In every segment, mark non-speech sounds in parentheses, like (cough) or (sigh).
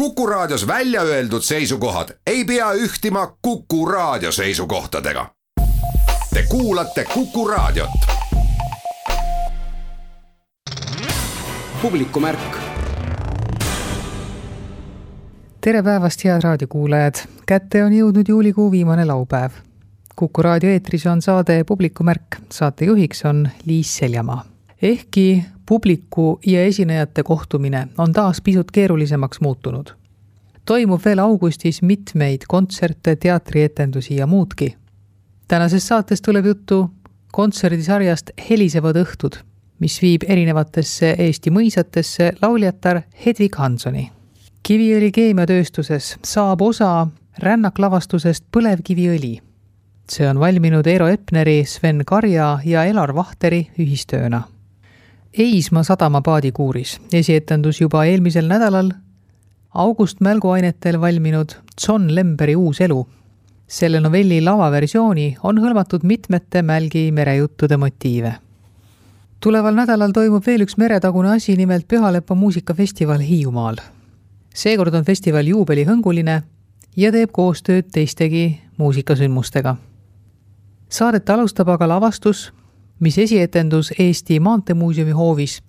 Kuku Raadios välja öeldud seisukohad ei pea ühtima Kuku Raadio seisukohtadega. Te kuulate Kuku Raadiot. publikumärk. tere päevast, head raadiokuulajad. kätte on jõudnud juulikuu viimane laupäev. kuku raadio eetris on saade Publikumärk, saatejuhiks on Liis Seljamaa. ehkki publiku ja esinejate kohtumine on taas pisut keerulisemaks muutunud. toimub veel augustis mitmeid kontserte, teatrietendusi ja muudki. tänases saates tuleb juttu kontserdisarjast Helisevad õhtud, mis viib erinevatesse Eesti mõisatesse lauljatar Hedvig Hansoni. Kiviõli keemiatööstuses saab osa rännaklavastusest Põlevkiviõli. see on valminud Eero Epneri, Sven Karja ja Elar Vahteri ühistööna Eismaa sadama paadikuuris esietendus juba eelmisel nädalal August mälguainetel valminud John Lemberi Uus elu. selle novelli lavaversiooni on hõlmatud mitmete Mälgi merejuttude motiive. tuleval nädalal toimub veel üks meretagune asi, nimelt Pühalepa muusikafestival Hiiumaal. seekord on festival juubelihõnguline ja teeb koostööd teistegi muusikasündmustega. Saadet alustab aga lavastus mis esietendus Eesti Maanteemuuseumi hoovis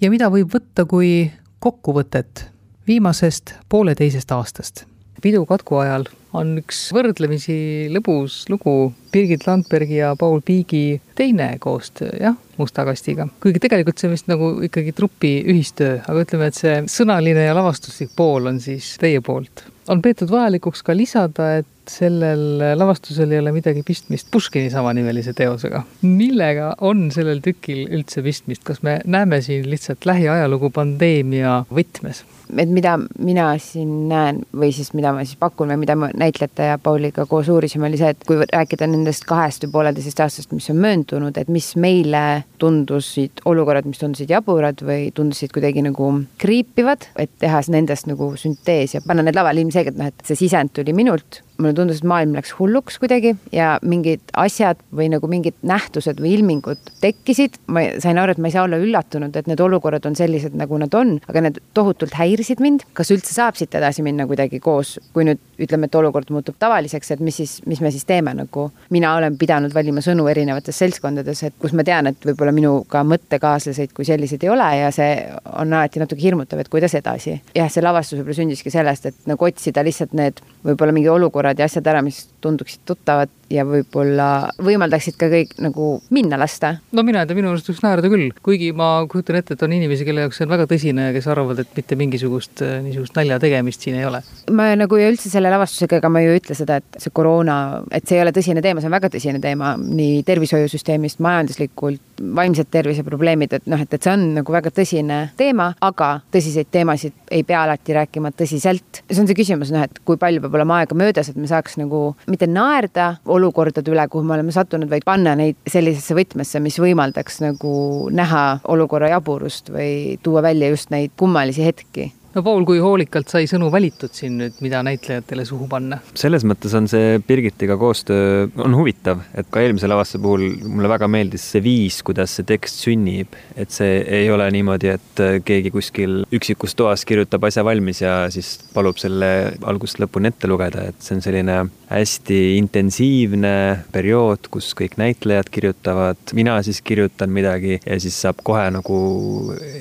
ja mida võib võtta kui kokkuvõtet viimasest pooleteisest aastast. pidu katku ajal on üks võrdlemisi lõbus lugu Birgit Landbergi ja Paul Piigi teine koostöö, jah, Musta kastiga. kuigi tegelikult see vist nagu ikkagi trupi ühistöö, aga ütleme, et see sõnaline ja lavastuslik pool on siis teie poolt. on peetud vajalikuks ka lisada, et sellel lavastusel ei ole midagi pistmist Puškini samanimelise teosega. millega on sellel tükil üldse pistmist, kas me näeme siin lihtsalt lähiajalugu pandeemia võtmes? et mida mina siin näen või siis mida ma siis pakun või mida me näitlejate ja Pauliga koos uurisime, oli see, et kui rääkida nendest kahest või pooleteisest aastast, mis on möödunud, et mis meile tundusid olukorrad, mis tundusid jaburad või tundusid kuidagi nagu kriipivad, et teha nendest nagu süntees ja panna need lavale ilmselgelt noh, et see sisend tuli minult mulle tundus, et maailm läks hulluks kuidagi ja mingid asjad või nagu mingid nähtused või ilmingud tekkisid. ma sain aru, et ma ei saa olla üllatunud, et need olukorrad on sellised, nagu nad on, aga need tohutult häirisid mind. kas üldse saab siit edasi minna kuidagi koos, kui nüüd ütleme, et olukord muutub tavaliseks, et mis siis, mis me siis teeme nagu. mina olen pidanud valima sõnu erinevates seltskondades, et kus ma tean, et võib-olla minuga mõttekaaslaseid kui selliseid ei ole ja see on alati natuke hirmutav, et kuidas edasi. jah, see lavastus võib-olla sündiski sellest, et nagu otsida lihtsalt need võib-olla mingi olukorra olukorrad ja asjad ära, mis tunduksid tuttavad ja võib-olla võimaldaksid ka kõik nagu minna lasta. no mina ei tea, minu arust võiks naerda küll, kuigi ma kujutan ette, et on inimesi, kelle jaoks see on väga tõsine ja kes arvavad, et mitte mingisugust äh, niisugust nalja tegemist siin ei ole. ma nagu ja üldse selle lavastusega, ega ma ju ei ütle seda, et see koroona, et see ei ole tõsine teema, see on väga tõsine teema nii tervishoiusüsteemist, majanduslikult, vaimsed terviseprobleemid, et noh, et, et see on nagu väga tõsine teema, aga tõsiseid teemasid ei pea alati rääkima tõsiselt. see on see küsimus, noh, et kui palju peab olema aega möödas, et me saaks nagu mitte naerda olukordade üle, kuhu me oleme sattunud, vaid panna neid sellisesse võtmesse, mis võimaldaks nagu näha olukorra jaburust või tuua välja just neid kummalisi hetki no Paul, kui hoolikalt sai sõnu valitud siin nüüd, mida näitlejatele suhu panna? selles mõttes on see Birgitiga koostöö on huvitav, et ka eelmise lavastuse puhul mulle väga meeldis see viis, kuidas see tekst sünnib, et see ei ole niimoodi, et keegi kuskil üksikus toas kirjutab asja valmis ja siis palub selle algusest lõpuni ette lugeda, et see on selline hästi intensiivne periood, kus kõik näitlejad kirjutavad, mina siis kirjutan midagi ja siis saab kohe nagu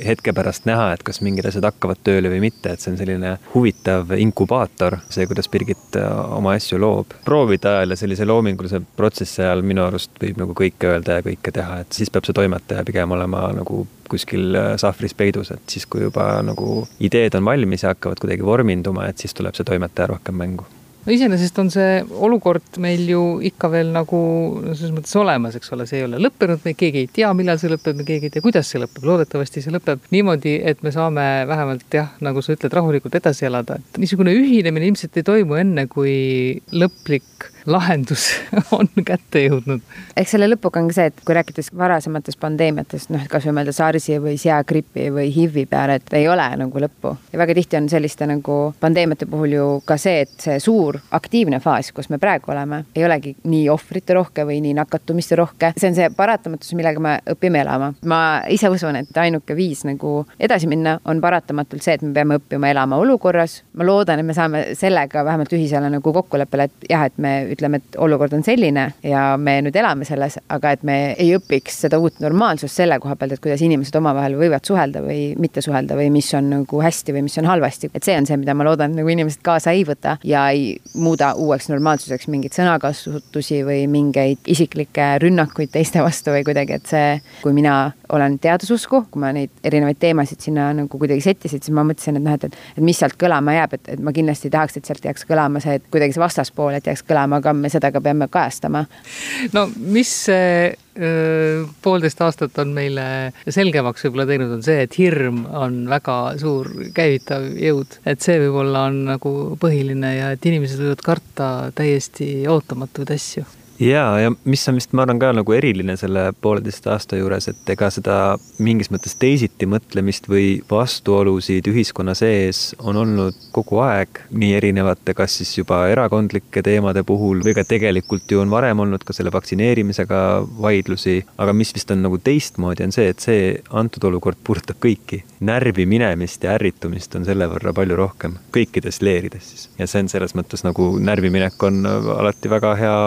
hetke pärast näha, et kas mingid asjad hakkavad tööle või mitte, et see on selline huvitav inkubaator, see, kuidas Birgit äh, oma asju loob. proovide ajal ja sellise loomingulise protsessi ajal minu arust võib nagu kõike öelda ja kõike teha, et siis peab see toimetaja pigem olema nagu kuskil äh, sahvris peidus, et siis, kui juba nagu ideed on valmis ja hakkavad kuidagi vorminduma, et siis tuleb see toimetaja rohkem mängu no iseenesest on see olukord meil ju ikka veel nagu selles mõttes olemas, eks ole, see ei ole lõppenud, me keegi ei tea, millal see lõpeb, me keegi ei tea, kuidas see lõpeb, loodetavasti see lõpeb niimoodi, et me saame vähemalt jah, nagu sa ütled, rahulikult edasi elada, et niisugune ühinemine ilmselt ei toimu enne, kui lõplik lahendus (laughs) on kätte jõudnud. eks selle lõpuga on ka see, et kui rääkides varasematest pandeemiatest, noh, kasvõi mõelda SARS-i või seagripi või HIV-i peale, et ei ole nagu lõppu. ja väga tihti on selliste nagu pandeemiate puhul ju ka see, et see suur aktiivne faas, kus me praegu oleme, ei olegi nii ohvrite rohke või nii nakatumiste rohke. see on see paratamatus, millega me õpime elama. ma ise usun, et ainuke viis nagu edasi minna on paratamatult see, et me peame õppima elama olukorras. ma loodan, et me saame sellega vähemalt ühisele nagu kokkuleppele, et jah, et me ütleme, et olukord on selline ja me nüüd elame selles, aga et me ei õpiks seda uut normaalsust selle koha pealt, et kuidas inimesed omavahel võivad suhelda või mitte suhelda või mis on nagu hästi või mis on halvasti. et see on see, mida ma loodan, nagu inimesed kaasa ei võta ja ei muuda uueks normaalsuseks mingeid sõnakasutusi või mingeid isiklikke rünnakuid teiste vastu või kuidagi, et see, kui mina olen teadususku, kui ma neid erinevaid teemasid sinna nagu kuidagi sättisin, siis ma mõtlesin, et noh, et, et, et mis sealt kõlama jääb, et, et ma kindlasti tahaks, et sealt jääks kõlama see, et kuidagi see vastaspool, et jääks kõlama, aga me seda ka peame kajastama. no mis see poolteist aastat on meile selgemaks võib-olla teinud, on see, et hirm on väga suur käivitav jõud. et see võib-olla on nagu põhiline ja et inimesed võivad karta täiesti ootamatuid asju ja, ja mis on vist, ma arvan ka nagu eriline selle pooleteist aasta juures, et ega seda mingis mõttes teisiti mõtlemist või vastuolusid ühiskonna sees on olnud kogu aeg, nii erinevate, kas siis juba erakondlike teemade puhul või ka tegelikult ju on varem olnud ka selle vaktsineerimisega vaidlusi, aga mis vist on nagu teistmoodi, on see, et see antud olukord puudutab kõiki. närvi minemist ja ärritumist on selle võrra palju rohkem, kõikides leerides siis. ja see on selles mõttes nagu närviminek on alati väga hea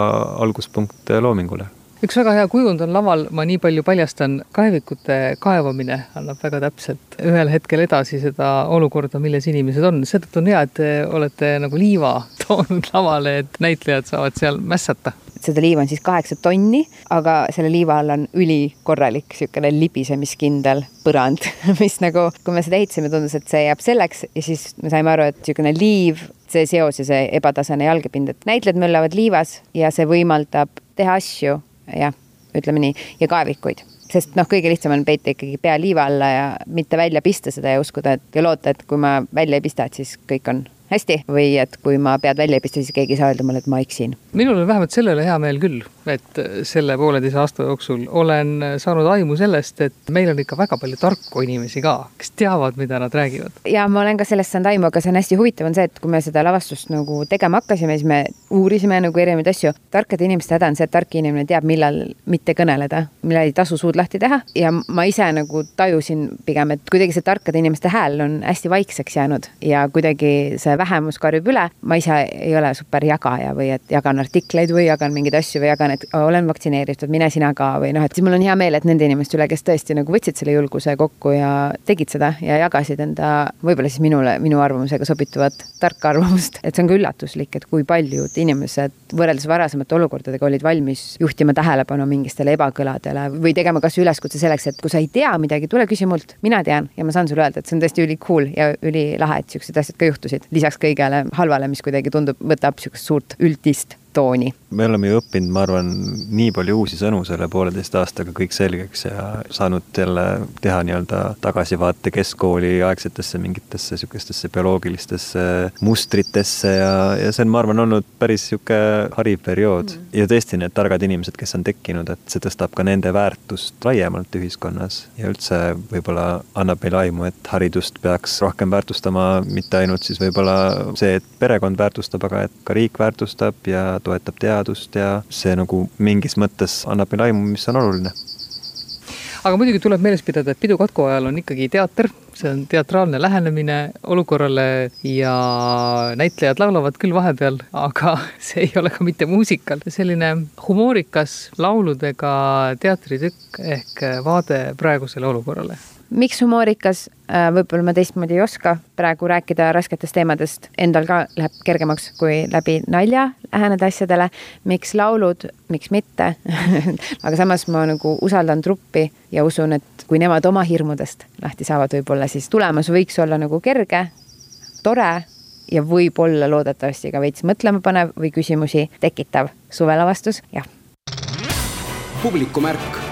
algus alguspunkt loomingule üks väga hea kujund on laval, ma nii palju paljastan, kaevikute kaevamine annab väga täpselt ühel hetkel edasi seda olukorda, milles inimesed on. seetõttu on hea, et te olete nagu liiva (laughs) toonud lavale, et näitlejad saavad seal mässata. seda liiva on siis kaheksa tonni, aga selle liiva all on ülikorralik niisugune libisemiskindel põrand, (laughs) mis nagu, kui me seda ehitasime, tundus, et see jääb selleks ja siis me saime aru, et niisugune liiv see seos ja see ebatasane jalgepind, et näitlejad möllavad liivas ja see võimaldab teha asju, jah, ütleme nii, ja kaevikuid. Sest noh, kõige lihtsam on peita ikkagi pea liiva alla ja mitte välja pista seda ja uskuda, et ja loota, et kui ma välja ei pista, et siis kõik on hästi või et kui ma pead välja ei pista, siis keegi ei saa öelda mulle, et ma eksin. minul on vähemalt selle üle hea meel küll, et selle pooleteise aasta jooksul olen saanud aimu sellest, et meil on ikka väga palju tarku inimesi ka, kes teavad, mida nad räägivad. ja ma olen ka sellest saanud aimu, aga see on hästi huvitav, on see, et kui me seda lavastust nagu tegema hakkasime, siis me uurisime nagu erinevaid asju. tarkade inimeste häda on see, et tark inimene teab, millal mitte kõneleda, millal ei tasu suud lahti teha ja ma ise nagu tajusin pigem, et kuidagi see tarkade inimeste hääl on hästi vaikseks jäänud ja kuidagi see vähemus karjub üle. ma ise ei ole super jagaja või et jagan artikleid või jagan mingeid asju või jagan, et olen vaktsineeritud, mine sina ka või noh, et siis mul on hea meel, et nende inimeste üle, kes tõesti nagu võtsid selle julguse kokku ja tegid seda ja jagasid enda võib-olla siis minule, minu arvamusega sobituvat tarka arvamust. et see on ka üllatuslik, et kui paljud inimesed võrreldes varasemate olukordadega olid valmis juhtima tähelepanu mingistele ebakõladele või tegema kasvõi üleskutse selleks, et kui sa ei tea midagi, tule küsi mult, mina tean ja ma saan sulle öelda, et see on tõesti üli cool ja ülilahe, et siuksed asjad ka juhtusid. Lisaks kõigele halvale, mis kuidagi tundub, võtab niisugust suurt üldist tooni. me oleme ju õppinud, ma arvan, nii palju uusi sõnu selle pooleteist aastaga kõik selgeks ja saanud jälle teha nii-öelda tagasivaate keskkooli aegsetesse mingitesse niisugustesse bioloogilistesse mustritesse ja, ja see on, ma arvan, olnud päris niisugune hariv periood mm. ja tõesti need targad inimesed, kes on tekkinud, et see tõstab ka nende väärtust laiemalt ühiskonnas ja üldse võib-olla annab meile aimu, et haridust peaks rohkem väärtustama, mitte ainult siis võib-olla see, et perekond väärtustab, aga et ka riik väärtustab ja toetab teadust ja see nagu mingis mõttes annab meile aimu, mis on oluline. Aga muidugi tuleb meeles pidada, et pidu katku ajal on ikkagi teater, see on teatraalne lähenemine olukorrale ja näitlejad laulavad küll vahepeal, aga (laughs) see ei ole ka mitte muusikal. selline humoorikas lauludega teatritükk ehk vaade praegusele olukorrale miks humoorikas, äh, võib-olla ma teistmoodi ei oska praegu rääkida rasketest teemadest, endal ka läheb kergemaks, kui läbi nalja läheneda asjadele. miks laulud, miks mitte (laughs) aga samas ma nagu usaldan truppi ja usun, et kui nemad oma hirmudest lahti saavad, võib-olla siis tulemus võiks olla nagu kerge, tore ja võib-olla loodetavasti ka veits mõtlema panev või küsimusi tekitav suvelavastus, jah. publikumärk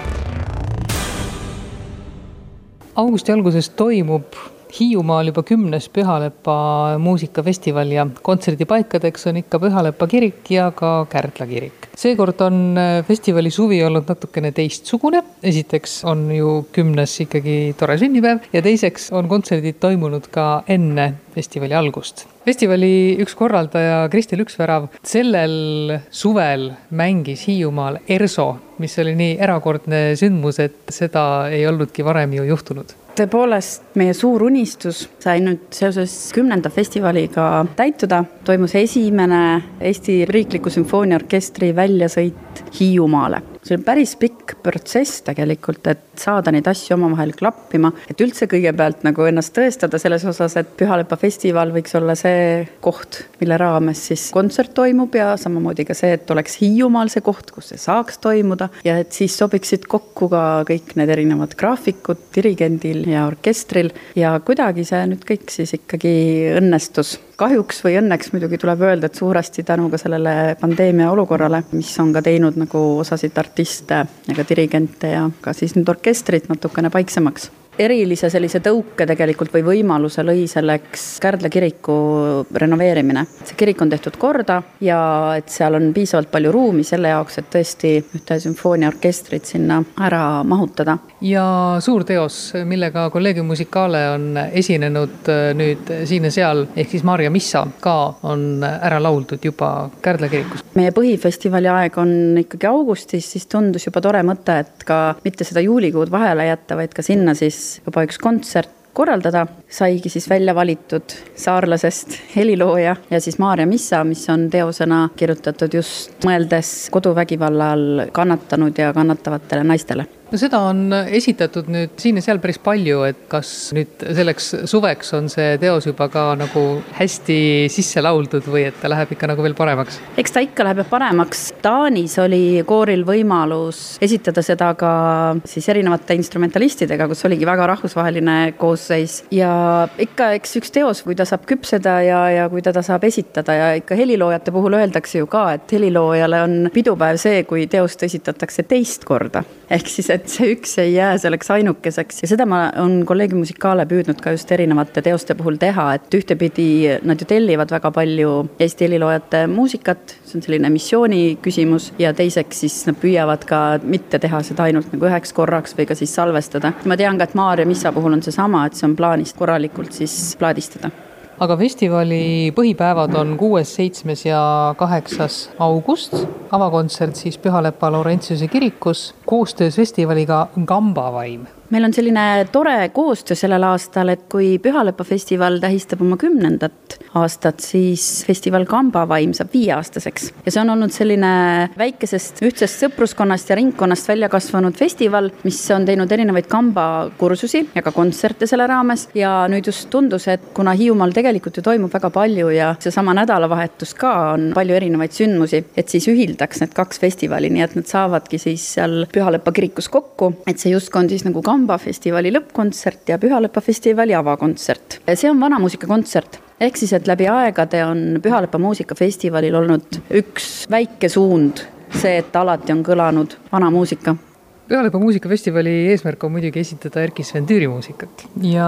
augusti alguses toimub Hiiumaal juba kümnes Pühalepa muusikafestival ja kontserdipaikadeks on ikka Pühalepa kirik ja ka Kärdla kirik. Seekord on festivali suvi olnud natukene teistsugune. esiteks on ju kümnes ikkagi tore sünnipäev ja teiseks on kontserdid toimunud ka enne festivali algust. festivali üks korraldaja Kristel Üksvärav sellel suvel mängis Hiiumaal ERSO, mis oli nii erakordne sündmus, et seda ei olnudki varem ju juhtunud tõepoolest, meie suur unistus sai nüüd seoses kümnenda festivaliga täituda. toimus esimene Eesti Riikliku Sümfooniaorkestri väljasõit Hiiumaale see on päris pikk protsess tegelikult, et saada neid asju omavahel klappima, et üldse kõigepealt nagu ennast tõestada selles osas, et Pühalepa festival võiks olla see koht, mille raames siis kontsert toimub ja samamoodi ka see, et oleks Hiiumaal see koht, kus see saaks toimuda. Ja et siis sobiksid kokku ka kõik need erinevad graafikud dirigendil ja orkestril. Ja kuidagi see nüüd kõik siis ikkagi õnnestus kahjuks või õnneks muidugi tuleb öelda, et suuresti tänu ka sellele pandeemia olukorrale, mis on ka teinud nagu osasid artiste ja ka dirigente ja ka siis nüüd orkestrit natukene paiksemaks erilise sellise tõuke tegelikult või võimaluse lõi selleks Kärdla kiriku renoveerimine. see kirik on tehtud korda ja et seal on piisavalt palju ruumi selle jaoks, et tõesti ühte sümfooniaorkestrit sinna ära mahutada. ja suur teos, millega Collegium Musicale on esinenud äh, nüüd siin ja seal, ehk siis Maarja Missa ka on ära lauldud juba Kärdla kirikus. meie põhifestivali aeg on ikkagi augustis, siis tundus juba tore mõte, et ka mitte seda juulikuud vahele jätta, vaid ka sinna siis siis juba üks kontsert korraldada, saigi siis välja valitud saarlasest helilooja ja siis Maarja Missa, mis on teosena kirjutatud just mõeldes koduvägivalla all kannatanud ja kannatavatele naistele no seda on esitatud nüüd siin ja seal päris palju, et kas nüüd selleks suveks on see teos juba ka nagu hästi sisse lauldud või et ta läheb ikka nagu veel paremaks? eks ta ikka läheb paremaks. Taanis oli kooril võimalus esitada seda ka siis erinevate instrumentalistidega, kus oligi väga rahvusvaheline koosseis ja ikka, eks üks teos, kui ta saab küpseda ja, ja kui teda saab esitada ja ikka heliloojate puhul öeldakse ju ka, et heliloojale on pidupäev see, kui teost esitatakse teist korda. Ehk siis, et see üks ei jää selleks ainukeseks. Ja seda ma, on Collegium Musicale püüdnud ka just erinevate teoste puhul teha, et ühtepidi nad ju tellivad väga palju Eesti heliloojate muusikat, see on selline missiooni küsimus. Ja teiseks siis nad püüavad ka mitte teha seda ainult nagu üheks korraks või ka siis salvestada. ma tean ka, et Maarja Missa puhul on seesama, et see on plaanis korralikult siis plaadistada aga festivali põhipäevad on kuues, seitsmes ja kaheksas august. avakontsert siis Pühalepa Laurentiuse kirikus koostöös festivaliga Gambavaim meil on selline tore koostöö sellel aastal, et kui Pühalepa festival tähistab oma kümnendat aastat, siis festival Kambavaim saab viieaastaseks. ja see on olnud selline väikesest ühtsest sõpruskonnast ja ringkonnast välja kasvanud festival, mis on teinud erinevaid kambakursusi ja ka kontserte selle raames. ja nüüd just tundus, et kuna Hiiumaal tegelikult ju toimub väga palju ja seesama nädalavahetus ka on palju erinevaid sündmusi, et siis ühildaks need kaks festivali, nii et nad saavadki siis seal Pühalepa kirikus kokku, et see justkui on siis nagu kamba Samba festivali lõppkontsert ja Pühalepa festivali avakontsert. see on vanamuusikakontsert ehk siis, et läbi aegade on Pühalepa muusikafestivalil olnud üks väike suund, see, et alati on kõlanud vanamuusika Pealepa muusikafestivali eesmärk on muidugi esitada Erkki Sven Tüüri muusikat ja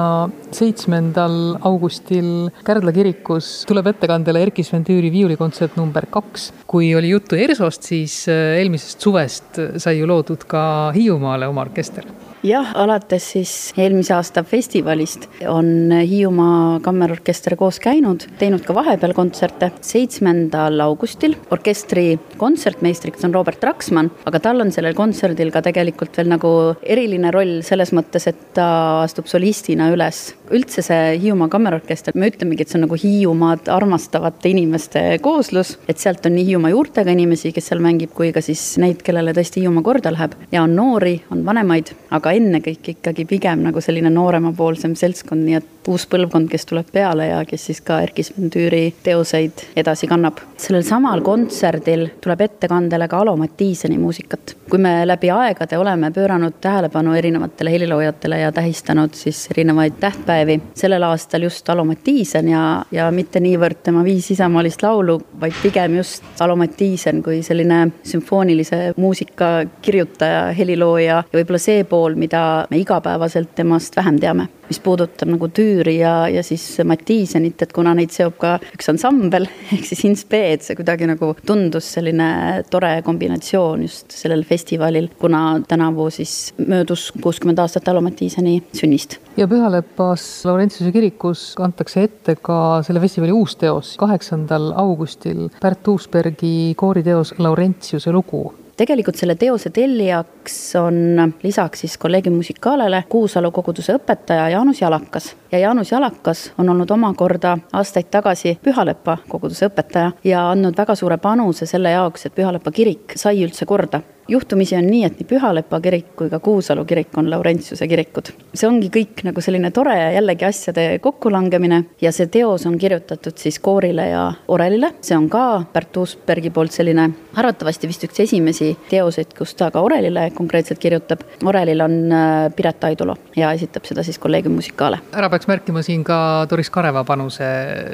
seitsmendal augustil Kärdla kirikus tuleb ettekandele Erkki Sven Tüüri viiulikontsert number kaks. kui oli juttu ERSO-st, siis äh, eelmisest suvest sai ju loodud ka Hiiumaale oma orkester jah, alates siis eelmise aasta festivalist on Hiiumaa Kammerorkester koos käinud, teinud ka vahepeal kontserte. seitsmendal augustil orkestri kontsertmeistriks on Robert Raksmann, aga tal on sellel kontserdil ka tegelikult veel nagu eriline roll selles mõttes, et ta astub solistina üles. Üldse see Hiiumaa Kammerorkester, me ütlemegi, et see on nagu Hiiumaad armastavate inimeste kooslus, et sealt on nii Hiiumaa juurtega inimesi, kes seal mängib, kui ka siis neid, kellele tõesti Hiiumaa korda läheb. Ja on noori, on vanemaid, aga ennekõike ikkagi pigem nagu selline nooremapoolsem seltskond, nii et uus põlvkond, kes tuleb peale ja kes siis ka Erkki Spendüüri teoseid edasi kannab. sellel samal kontserdil tuleb ettekandele ka Alo Mattiiseni muusikat. kui me läbi aegade oleme pööranud tähelepanu erinevatele heliloojatele ja tähistanud siis erinevaid tähtpäevi, sellel aastal just Alo Mattiisen ja, ja mitte niivõrd tema viis isamaalist laulu, vaid pigem just Alo Mattiisen kui selline sümfoonilise muusika kirjutaja, helilooja ja võib-olla see pool, mida me igapäevaselt temast vähem teame mis puudutab nagu Tüüri ja, ja siis Mattiisenit, et kuna neid seob ka üks ansambel (laughs) ehk siis Inspe, et see kuidagi nagu tundus selline tore kombinatsioon just sellel festivalil, kuna tänavu siis möödus kuuskümmend aastat Alo Mattiiseni sünnist. ja Pühalepas Laurentiuse kirikus kantakse ette ka selle festivali uus teos, kaheksandal augustil Pärt Uusbergi kooriteos Laurentiuse lugu tegelikult selle teose tellijaks on lisaks siis Collegium Musicalele Kuusalu koguduse õpetaja Jaanus Jalakas. ja Jaanus Jalakas on olnud omakorda aastaid tagasi Pühalepa koguduse õpetaja ja andnud väga suure panuse selle jaoks, et Pühalepa kirik sai üldse korda juhtumisi on nii, et nii Pühalepa kirik kui ka Kuusalu kirik on Laurentiuse kirikud. see ongi kõik nagu selline tore jällegi asjade kokkulangemine ja see teos on kirjutatud siis koorile ja orelile. see on ka Pärt Uusbergi poolt selline arvatavasti vist üks esimesi teoseid, kus ta ka orelile konkreetselt kirjutab. orelil on äh, Piret Aidulo ja esitab seda siis Collegium Musicale. ära peaks märkima siin ka Doris Kareva panuse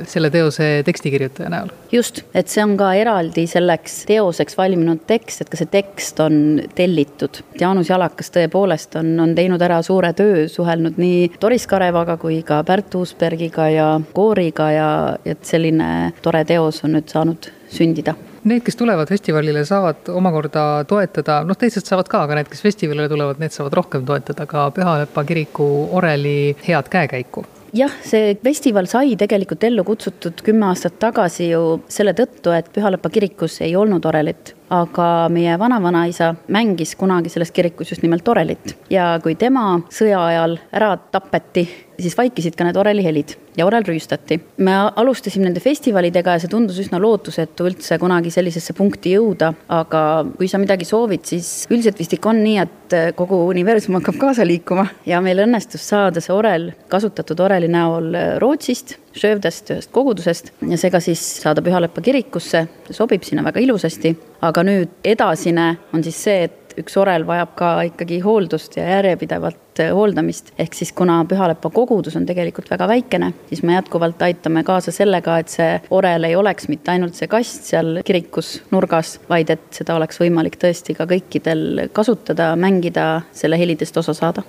selle teose tekstikirjutaja näol. just, et see on ka eraldi selleks teoseks valminud tekst, et ka see tekst on tellitud. Jaanus Jalakas tõepoolest on, on teinud ära suure töö, suhelnud nii Doris Karevaga kui ka Pärt Uusbergiga ja kooriga ja, et selline tore teos on nüüd saanud sündida. Need, kes tulevad festivalile, saavad omakorda toetada, noh, teised saavad ka, aga need, kes festivalile tulevad, need saavad rohkem toetada ka Pühalepa kiriku oreli head käekäiku. Jah, see festival sai tegelikult ellu kutsutud kümme aastat tagasi ju selle tõttu, et Pühalepa kirikus ei olnud orelit aga meie vanavanaisa mängis kunagi selles kirikus just nimelt orelit. Ja kui tema sõja ajal ära tapeti, siis vaikisid ka need orelihelid ja orel rüüstati. me alustasime nende festivalidega ja see tundus üsna lootusetu üldse kunagi sellisesse punkti jõuda, aga kui sa midagi soovid, siis üldiselt vist ikka on nii, et kogu universum hakkab kaasa liikuma. Ja meil õnnestus saada see orel, kasutatud oreli näol Rootsist, Šövdest, ühest kogudusest ja seega siis saada Pühalepa kirikusse, sobib sinna väga ilusasti aga nüüd edasine on siis see, et üks orel vajab ka ikkagi hooldust ja järjepidevat hooldamist. ehk siis kuna Pühalepa kogudus on tegelikult väga väikene, siis me jätkuvalt aitame kaasa sellega, et see orel ei oleks mitte ainult see kast seal kirikus nurgas, vaid et seda oleks võimalik tõesti ka kõikidel kasutada, mängida, selle helidest osa saada.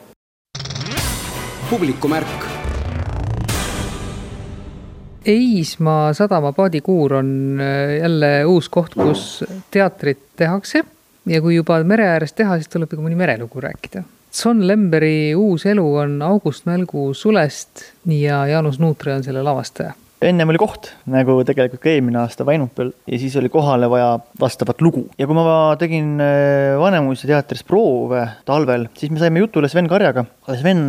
publikumärk Eismaa sadama paadikuur on äh, jälle uus koht, kus teatrit tehakse ja kui juba mere ääres teha, siis tuleb ka mõni merelugu rääkida. John Lemberi uus elu on August Mälgu Sulest ja Jaanus Nuutre on selle lavastaja ennem oli koht, nagu tegelikult ka eelmine aasta Vainupil ja siis oli kohale vaja vastavat lugu. ja kui ma tegin äh, Vanemuise teatris proove talvel, siis me saime jutule Sven Karjaga. Sven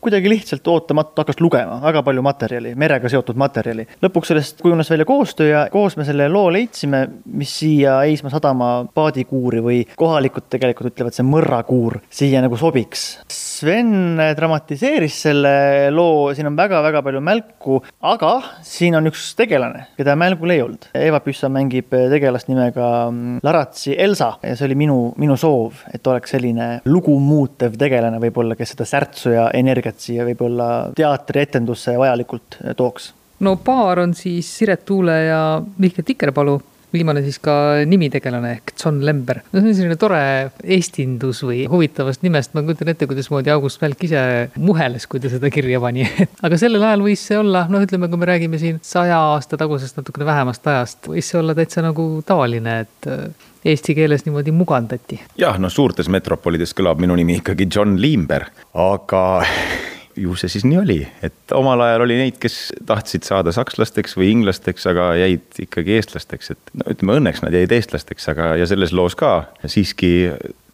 kuidagi lihtsalt ootamatu hakkas lugema väga palju materjali, merega seotud materjali. lõpuks sellest kujunes välja koostöö ja koos me selle loo leidsime, mis siia Eismaa sadama paadikuuri või kohalikud tegelikult ütlevad, see mõrrakuur siia nagu sobiks. Sven dramatiseeris selle loo, siin on väga-väga palju mälku, aga siin on üks tegelane, keda mälgul ei olnud. Eva Püssa mängib tegelast nimega mm, Laratsi Elsa. Ja see oli minu, minu soov, et oleks selline lugu muutev tegelane võib-olla, kes seda särtsu ja energiat siia võib-olla teatrietendusse vajalikult tooks. No paar on siis Siret Tuule ja Mihkel Tikerpalu viimane siis ka nimitegelane ehk John Lember. no see on selline tore eestindus või huvitavast nimest, ma kujutan ette, kuidasmoodi August Välk ise muheles, kui ta seda kirja pani (laughs) aga sellel ajal võis see olla, noh, ütleme, kui me räägime siin saja aasta tagusest natukene vähemast ajast, võis see olla täitsa nagu tavaline, et äh, eesti keeles niimoodi mugandati. jah, no suurtes metropolides kõlab minu nimi ikkagi John Limber, aga (laughs) ju see siis nii oli, et omal ajal oli neid, kes tahtsid saada sakslasteks või inglasteks, aga jäid ikkagi eestlasteks, et no ütleme, õnneks nad jäid eestlasteks, aga, ja selles loos ka siiski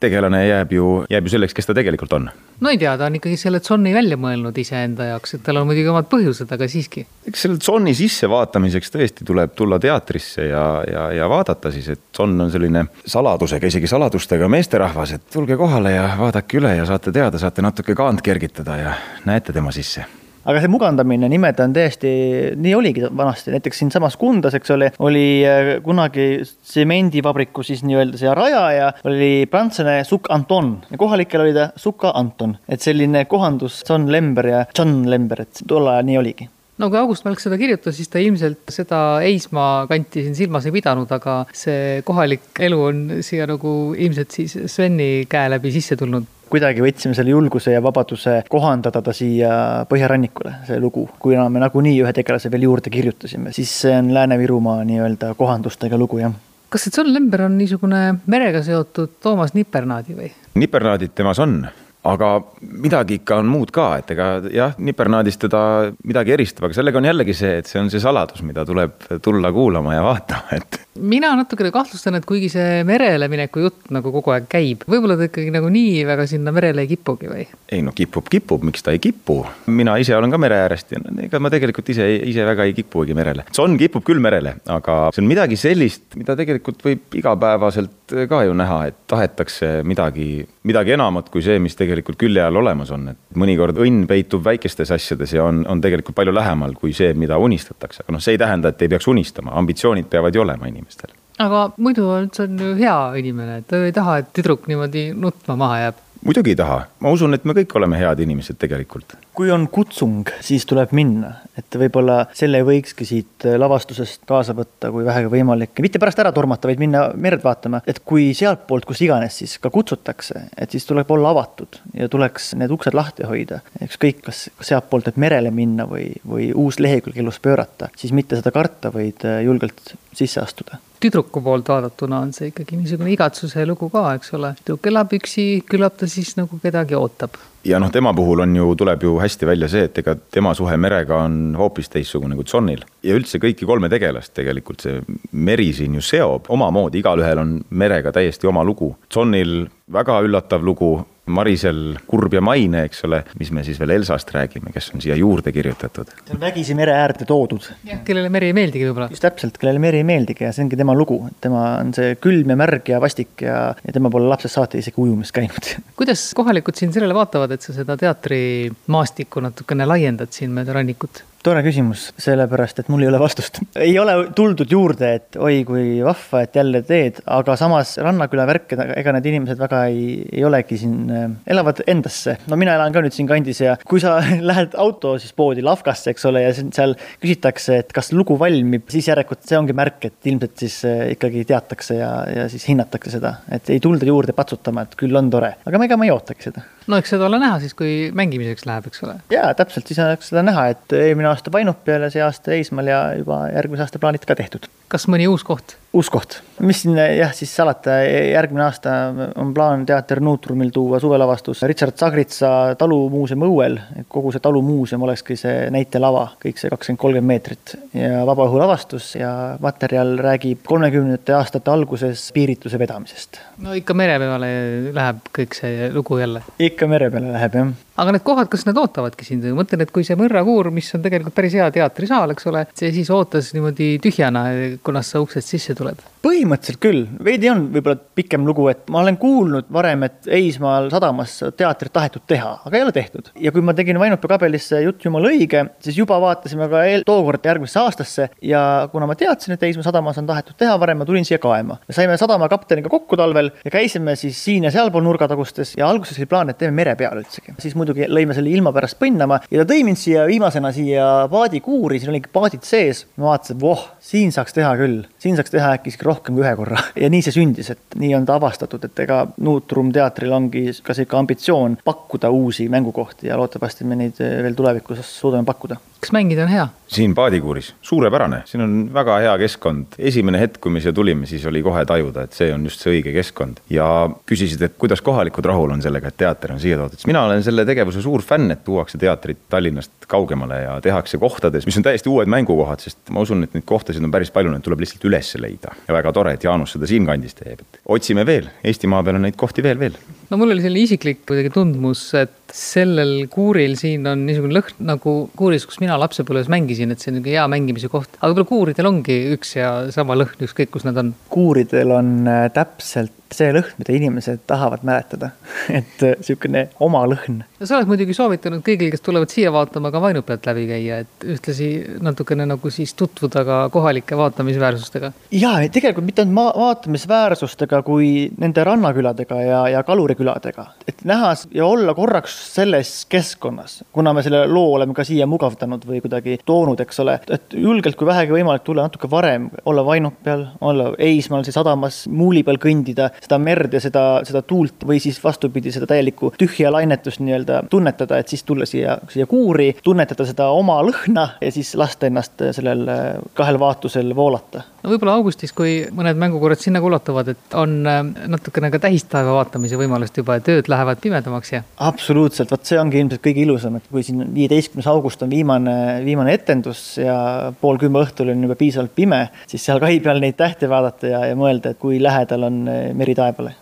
tegelane jääb ju, jääb ju selleks, kes ta tegelikult on. no ei tea, ta on ikkagi selle Johni välja mõelnud iseenda jaoks, et tal on muidugi omad põhjused, aga siiski. eks selle Johni sissevaatamiseks tõesti tuleb tulla teatrisse ja, ja, ja vaadata siis, et John on selline saladusega, isegi saladustega meesterahvas, et tulge kohale ja vaadake üle ja saate teada, saate natuke kaant kergitada ja näete tema sisse aga see mugandamine, nimed on täiesti, nii oligi vanasti, näiteks siinsamas Kundas, eks ole, oli äh, kunagi tsemendivabriku siis nii-öelda see rajaja oli prantslane Suk Anton. Ja kohalikel oli ta Suka Anton, et selline kohandus John Lember ja John Lember, et tol ajal nii oligi. No kui August Mälk seda kirjutas, siis ta ilmselt seda Eismaa kanti siin silmas ei pidanud, aga see kohalik elu on siia nagu ilmselt siis Sveni käe läbi sisse tulnud. Kuidagi võtsime selle julguse ja vabaduse kohandada ta siia põhjarannikule, see lugu. kuna me nagunii ühe tegelase veel juurde kirjutasime, siis see on Lääne-Virumaa nii-öelda kohandustega lugu, jah kas see John Lember on niisugune merega seotud Toomas Nipernaadi või? nipernaadid temas on aga midagi ikka on muud ka, et ega jah, nipernaadist teda midagi eristab, aga sellega on jällegi see, et see on see saladus, mida tuleb tulla kuulama ja vaatama, et. Mina natukene kahtlustan, et kuigi see merele mineku jutt nagu kogu aeg käib, võib-olla ta ikkagi nagu nii väga sinna merele ei kipugi või? ei no kipub, kipub, miks ta ei kipu. mina ise olen ka mere äärest ja ega ma tegelikult ise, ise väga ei kipugi merele. John kipub küll merele, aga see on midagi sellist, mida tegelikult võib igapäevaselt ka ju näha, et tahetakse midagi, midagi enamat kui see, mis tegelikult külje all olemas on, et mõnikord õnn peitub väikestes asjades ja on, on tegelikult palju lähemal kui see, mida unistatakse, aga noh, see ei tähenda, et ei peaks unistama, ambitsioonid peavad ju olema inimestel. aga muidu on, see on ju hea inimene, ta ei taha, et tüdruk niimoodi nutma maha jääb muidugi ei taha, ma usun, et me kõik oleme head inimesed tegelikult. Kui on kutsung, siis tuleb minna, et võib-olla selle võikski siit lavastusest kaasa võtta, kui vähegi võimalik, mitte pärast ära tormata, vaid minna merd vaatama, et kui sealtpoolt, kus iganes siis ka kutsutakse, et siis tuleb olla avatud ja tuleks need uksed lahti hoida. ükskõik, kas sealtpoolt, et merele minna või, või uus lehekülg elus pöörata, siis mitte seda karta, vaid julgelt sisse astuda tüdruku poolt vaadatuna on see ikkagi niisugune igatsuse lugu ka, eks ole. tüdruk elab üksi, küllap ta siis nagu kedagi ootab. ja noh, tema puhul on ju, tuleb ju hästi välja see, et ega tema suhe merega on hoopis teistsugune kui Johnil. ja üldse kõiki kolme tegelast tegelikult see meri siin ju seob omamoodi, igalühel on merega täiesti oma lugu. Johnil väga üllatav lugu Marisel Kurb ja Maine, eks ole, mis me siis veel Elsast räägime, kes on siia juurde kirjutatud. see on vägisi mere äärde toodud. jah, kellele meri ei meeldigi võib-olla. just täpselt, kellele meri ei meeldigi ja see ongi tema lugu, tema on see külm ja märg ja vastik ja, ja tema pole lapsest saati isegi ujumas käinud. (laughs) kuidas kohalikud siin sellele vaatavad, et sa seda teatrimaastikku natukene laiendad siin mööda rannikut? Tore küsimus, sellepärast et mul ei ole vastust. ei ole tuldud juurde, et oi kui vahva, et jälle teed, aga samas Rannaküla värk, ega need inimesed väga ei, ei olegi siin, äh, elavad endasse. no mina elan ka nüüd siinkandis ja kui sa (laughs) lähed auto siis poodi Lavkasse, eks ole, ja seal küsitakse, et kas lugu valmib, siis järelikult see ongi märk, et ilmselt siis äh, ikkagi teatakse ja, ja siis hinnatakse seda, et ei tulda juurde patsutama, et küll on tore, aga ega ma ei ootagi seda no eks seda ole näha siis, kui mängimiseks läheb, eks ole. jaa, täpselt, siis oleks seda näha, et eelmine aasta Painupial ja see aasta Eismaal ja juba järgmise aasta plaanid ka tehtud. Kas mõni uus koht? uus koht, mis siin jah, siis salata, järgmine aasta on plaan teater Nuutrumil tuua suvelavastus Richard Sagritsa talumuuseumi õuel. kogu see talumuuseum olekski see näitelava, kõik see kakskümmend, kolmkümmend meetrit ja vabaõhulavastus ja materjal räägib kolmekümnendate aastate alguses piiritluse vedamisest. no ikka mere peale läheb kõik see lugu jälle? ikka mere peale läheb jah aga need kohad, kas nad ootavadki sind, mõtlen, et kui see Mõrrakuur, mis on tegelikult päris hea teatrisaal, eks ole, see siis ootas niimoodi tühjana, kunas sa uksest sisse tuled? põhimõtteliselt küll, veidi on võib-olla pikem lugu, et ma olen kuulnud varem, et Eismaal sadamas teatrit tahetud teha, aga ei ole tehtud. ja kui ma tegin Vainupea kabelisse Jutt jumala õige, siis juba vaatasime ka eel, tookord järgmisse aastasse ja kuna ma teadsin, et Eismaa sadamas on tahetud teha varem, ma tulin siia kaema. me saime sadama kapteniga kokku talvel ja käisime siis siin ja sealpool nurgatagustes ja alguses oli plaan, et teeme mere peal üldsegi. siis muidugi lõime selle ilma pärast põnnama ja ta tõi mind siia viimasena siia paadikuuri, siin oligi paadid sees. ma vaatasin, voh, siin saaks teha küll, siin saaks teha äkki isegi rohkem kui ühe korra (laughs) ja nii see sündis, et nii on ta avastatud, et ega Nutrum teatril ongi ka sihuke ambitsioon pakkuda uusi mängukohti ja loodetavasti me neid veel tulevikus suudame pakkuda. Kas mängida on hea? siin paadikuuris, suurepärane, siin on väga hea keskkond. esimene hetk, kui me siia tulime, siis oli kohe tajuda, et see on just see õige keskkond ja küsisid, et kuidas kohalikud rahul on sellega, et teater on siia toodud, mina olen selle tegevuse suur fänn, et tuuakse teatrit Tallinnast kaugemale ja tehakse kohtades, mis on täiesti uued mängukohad, sest ma usun, et neid kohtasid on päris palju, need tuleb lihtsalt üles leida ja väga tore, et Jaanus seda siinkandis teeb, et otsime veel, Eestimaa peal on neid kohti veel, veel. No mul oli selline isiklik kuidagi tundmus, et sellel kuuril siin on niisugune lõhn nagu kuuris, kus mina lapsepõlves mängisin, et see on niisugune hea mängimise koht. aga võib-olla kuuridel ongi üks ja sama lõhn, ükskõik kus nad on. kuuridel on äh, täpselt see lõhn, mida inimesed tahavad mäletada (laughs) et niisugune oma lõhn. no sa oled muidugi soovitanud kõigil, kes tulevad siia vaatama, ka Vainu pealt läbi käia, et ühtlasi natukene nagu siis tutvuda ka kohalike vaatamisväärsustega. ja tegelikult mitte ainult vaatamisväärsustega, kui nende rannaküladega ja, ja kaluriküladega, et näha ja olla korraks selles keskkonnas, kuna me selle loo oleme ka siia mugavdanud või kuidagi toonud, eks ole, et julgelt, kui vähegi võimalik, tulla natuke varem, olla Vainu peal, olla Eismaal, siis sadamas muuli peal kõndida seda merd ja seda, seda tuult või siis vastupidi, seda täielikku tühja lainetust nii-öelda tunnetada, et siis tulla siia, siia kuuri, tunnetada seda oma lõhna ja siis lasta ennast sellel kahel vaatusel voolata. No võib-olla augustis, kui mõned mängukorrad sinna ulatuvad, et on natukene ka tähistaeva vaatamise võimalust juba, et ööd lähevad pimedamaks ja. absoluutselt, vot see ongi ilmselt kõige ilusam, et kui siin viieteistkümnes august on viimane, viimane etendus ja pool kümme õhtul on juba piisavalt pime, siis seal kai peal neid tähti vaadata ja, ja mõelda, et kui lähedal on eh, meri taevale.